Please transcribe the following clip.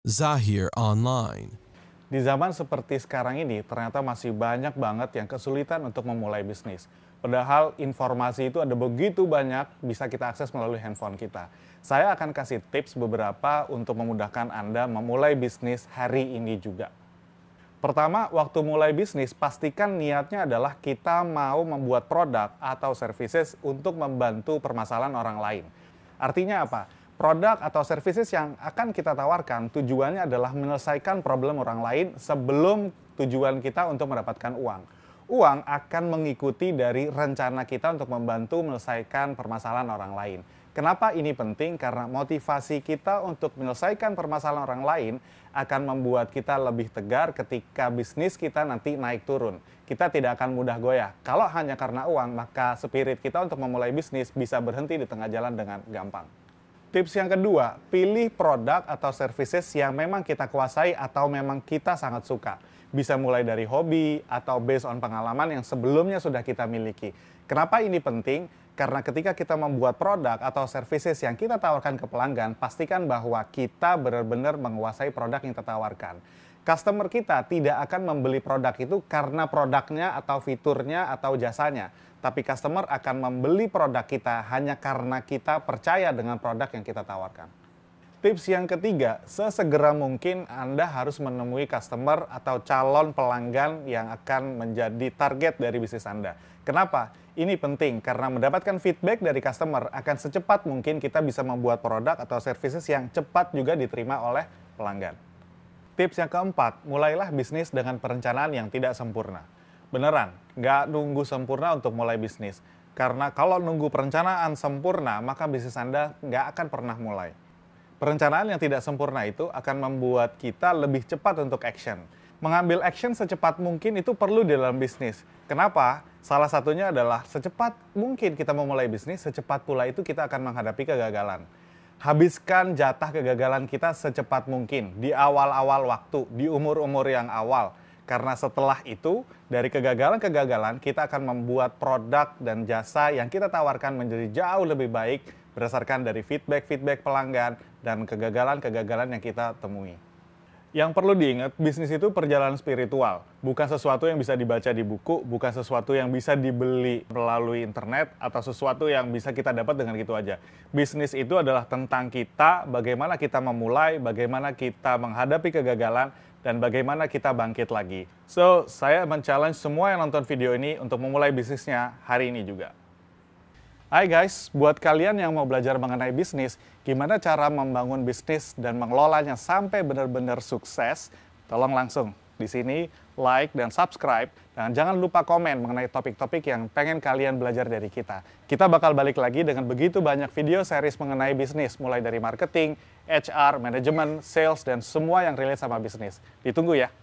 Zahir Online. Di zaman seperti sekarang ini, ternyata masih banyak banget yang kesulitan untuk memulai bisnis. Padahal informasi itu ada begitu banyak bisa kita akses melalui handphone kita. Saya akan kasih tips beberapa untuk memudahkan Anda memulai bisnis hari ini juga. Pertama, waktu mulai bisnis, pastikan niatnya adalah kita mau membuat produk atau services untuk membantu permasalahan orang lain. Artinya apa? Produk atau services yang akan kita tawarkan tujuannya adalah menyelesaikan problem orang lain sebelum tujuan kita untuk mendapatkan uang. Uang akan mengikuti dari rencana kita untuk membantu menyelesaikan permasalahan orang lain. Kenapa ini penting? Karena motivasi kita untuk menyelesaikan permasalahan orang lain akan membuat kita lebih tegar ketika bisnis kita nanti naik turun. Kita tidak akan mudah goyah. Kalau hanya karena uang, maka spirit kita untuk memulai bisnis bisa berhenti di tengah jalan dengan gampang. Tips yang kedua, pilih produk atau services yang memang kita kuasai atau memang kita sangat suka. Bisa mulai dari hobi atau based on pengalaman yang sebelumnya sudah kita miliki. Kenapa ini penting? Karena ketika kita membuat produk atau services yang kita tawarkan ke pelanggan, pastikan bahwa kita benar-benar menguasai produk yang kita tawarkan. Customer kita tidak akan membeli produk itu karena produknya atau fiturnya atau jasanya, tapi customer akan membeli produk kita hanya karena kita percaya dengan produk yang kita tawarkan. Tips yang ketiga, sesegera mungkin Anda harus menemui customer atau calon pelanggan yang akan menjadi target dari bisnis Anda. Kenapa? Ini penting karena mendapatkan feedback dari customer akan secepat mungkin kita bisa membuat produk atau services yang cepat juga diterima oleh pelanggan. Tips yang keempat, mulailah bisnis dengan perencanaan yang tidak sempurna. Beneran, nggak nunggu sempurna untuk mulai bisnis. Karena kalau nunggu perencanaan sempurna, maka bisnis Anda nggak akan pernah mulai. Perencanaan yang tidak sempurna itu akan membuat kita lebih cepat untuk action mengambil action secepat mungkin itu perlu di dalam bisnis. Kenapa? Salah satunya adalah secepat mungkin kita memulai bisnis, secepat pula itu kita akan menghadapi kegagalan. Habiskan jatah kegagalan kita secepat mungkin di awal-awal waktu, di umur-umur yang awal. Karena setelah itu, dari kegagalan-kegagalan, kita akan membuat produk dan jasa yang kita tawarkan menjadi jauh lebih baik berdasarkan dari feedback-feedback pelanggan dan kegagalan-kegagalan yang kita temui. Yang perlu diingat, bisnis itu perjalanan spiritual, bukan sesuatu yang bisa dibaca di buku, bukan sesuatu yang bisa dibeli melalui internet, atau sesuatu yang bisa kita dapat dengan gitu aja. Bisnis itu adalah tentang kita, bagaimana kita memulai, bagaimana kita menghadapi kegagalan, dan bagaimana kita bangkit lagi. So, saya men-challenge semua yang nonton video ini untuk memulai bisnisnya hari ini juga. Hai guys, buat kalian yang mau belajar mengenai bisnis, gimana cara membangun bisnis dan mengelolanya sampai benar-benar sukses, tolong langsung di sini like dan subscribe dan jangan lupa komen mengenai topik-topik yang pengen kalian belajar dari kita. Kita bakal balik lagi dengan begitu banyak video series mengenai bisnis mulai dari marketing, HR, manajemen, sales dan semua yang relate sama bisnis. Ditunggu ya.